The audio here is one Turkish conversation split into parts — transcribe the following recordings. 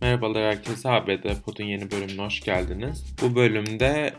Merhabalar herkese ABD Pod'un yeni bölümüne hoş geldiniz. Bu bölümde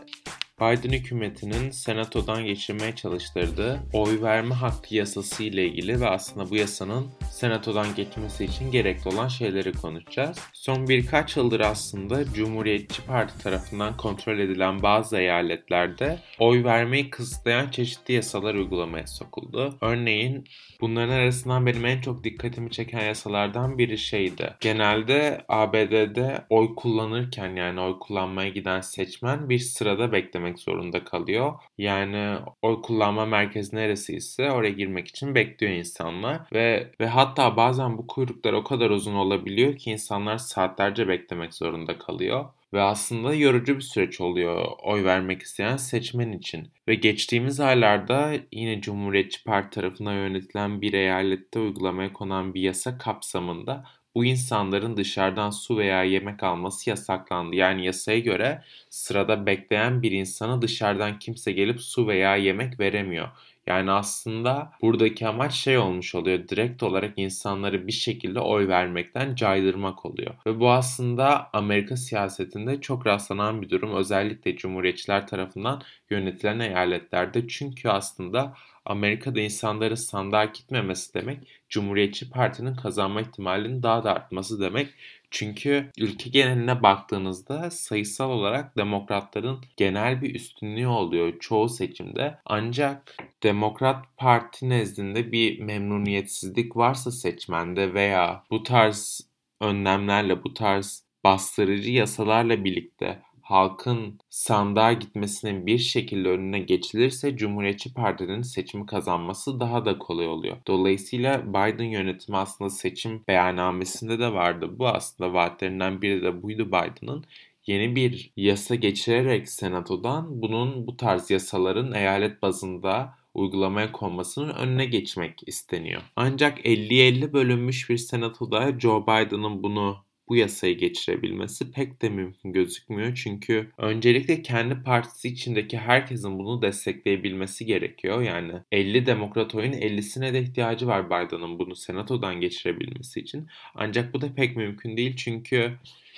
Biden hükümetinin senatodan geçirmeye çalıştırdığı oy verme hakkı yasası ile ilgili ve aslında bu yasanın senatodan geçmesi için gerekli olan şeyleri konuşacağız. Son birkaç yıldır aslında Cumhuriyetçi Parti tarafından kontrol edilen bazı eyaletlerde oy vermeyi kısıtlayan çeşitli yasalar uygulamaya sokuldu. Örneğin bunların arasından benim en çok dikkatimi çeken yasalardan biri şeydi. Genelde ABD'de oy kullanırken yani oy kullanmaya giden seçmen bir sırada beklemek beklemek zorunda kalıyor. Yani oy kullanma merkezi neresi ise oraya girmek için bekliyor insanlar ve ve hatta bazen bu kuyruklar o kadar uzun olabiliyor ki insanlar saatlerce beklemek zorunda kalıyor. Ve aslında yorucu bir süreç oluyor oy vermek isteyen seçmen için. Ve geçtiğimiz aylarda yine Cumhuriyetçi Parti tarafından yönetilen bir eyalette uygulamaya konan bir yasa kapsamında bu insanların dışarıdan su veya yemek alması yasaklandı. Yani yasaya göre sırada bekleyen bir insana dışarıdan kimse gelip su veya yemek veremiyor. Yani aslında buradaki amaç şey olmuş oluyor. Direkt olarak insanları bir şekilde oy vermekten caydırmak oluyor. Ve bu aslında Amerika siyasetinde çok rastlanan bir durum. Özellikle Cumhuriyetçiler tarafından yönetilen eyaletlerde. Çünkü aslında Amerika'da insanları sandığa gitmemesi demek Cumhuriyetçi Parti'nin kazanma ihtimalinin daha da artması demek. Çünkü ülke geneline baktığınızda sayısal olarak demokratların genel bir üstünlüğü oluyor çoğu seçimde. Ancak Demokrat Parti nezdinde bir memnuniyetsizlik varsa seçmende veya bu tarz önlemlerle, bu tarz bastırıcı yasalarla birlikte halkın sandığa gitmesinin bir şekilde önüne geçilirse Cumhuriyetçi Parti'nin seçimi kazanması daha da kolay oluyor. Dolayısıyla Biden yönetimi aslında seçim beyannamesinde de vardı. Bu aslında vaatlerinden biri de buydu Biden'ın yeni bir yasa geçirerek senatodan bunun bu tarz yasaların eyalet bazında uygulamaya konmasının önüne geçmek isteniyor. Ancak 50-50 bölünmüş bir senatoda Joe Biden'ın bunu bu yasayı geçirebilmesi pek de mümkün gözükmüyor. Çünkü öncelikle kendi partisi içindeki herkesin bunu destekleyebilmesi gerekiyor. Yani 50 demokrat oyun 50'sine de ihtiyacı var Biden'ın bunu senatodan geçirebilmesi için. Ancak bu da pek mümkün değil çünkü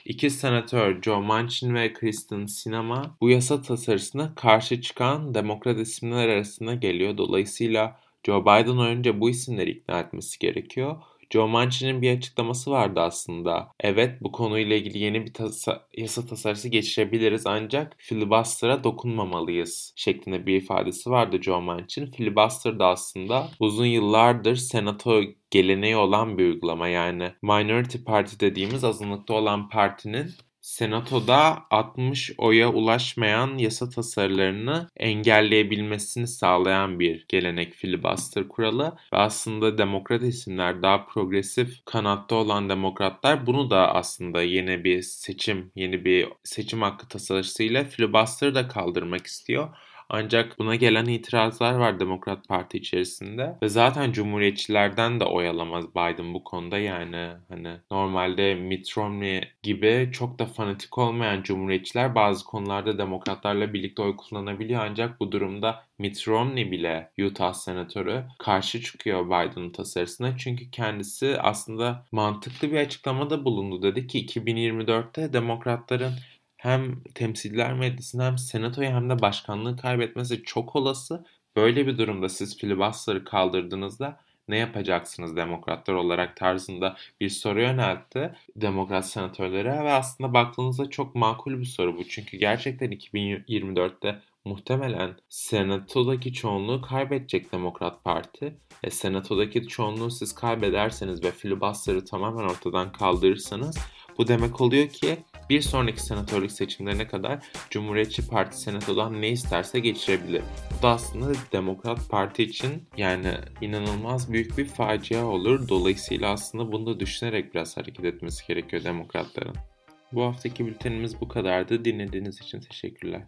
İki senatör Joe Manchin ve Kristen Sinema bu yasa tasarısına karşı çıkan demokrat isimler arasında geliyor. Dolayısıyla Joe Biden önce bu isimleri ikna etmesi gerekiyor. Joe Manchin'in bir açıklaması vardı aslında. Evet bu konuyla ilgili yeni bir tasa yasa tasarısı geçirebiliriz ancak filibuster'a dokunmamalıyız şeklinde bir ifadesi vardı Joe Manchin. Filibuster da aslında uzun yıllardır senato geleneği olan bir uygulama yani minority party dediğimiz azınlıkta olan partinin Senatoda 60 oya ulaşmayan yasa tasarılarını engelleyebilmesini sağlayan bir gelenek filibuster kuralı ve aslında demokrat isimler daha progresif kanatta olan demokratlar bunu da aslında yeni bir seçim, yeni bir seçim hakkı tasarısıyla filibuster'ı da kaldırmak istiyor. Ancak buna gelen itirazlar var Demokrat Parti içerisinde. Ve zaten Cumhuriyetçilerden de oy alamaz Biden bu konuda. Yani hani normalde Mitt Romney gibi çok da fanatik olmayan Cumhuriyetçiler bazı konularda Demokratlarla birlikte oy kullanabiliyor. Ancak bu durumda Mitt Romney bile Utah senatörü karşı çıkıyor Biden'ın tasarısına. Çünkü kendisi aslında mantıklı bir açıklamada bulundu. Dedi ki 2024'te demokratların hem temsiller meclisinde hem senatoya hem de başkanlığı kaybetmesi çok olası. Böyle bir durumda siz filibuster'ı kaldırdığınızda ne yapacaksınız demokratlar olarak tarzında bir soru yöneltti demokrat senatörlere ve aslında baktığınızda çok makul bir soru bu. Çünkü gerçekten 2024'te muhtemelen senatodaki çoğunluğu kaybedecek Demokrat Parti. E, senatodaki çoğunluğu siz kaybederseniz ve filibuster'ı tamamen ortadan kaldırırsanız bu demek oluyor ki bir sonraki senatörlük seçimlerine kadar Cumhuriyetçi Parti senatodan ne isterse geçirebilir. Bu da aslında Demokrat Parti için yani inanılmaz büyük bir facia olur. Dolayısıyla aslında bunu da düşünerek biraz hareket etmesi gerekiyor demokratların. Bu haftaki bültenimiz bu kadardı. Dinlediğiniz için teşekkürler.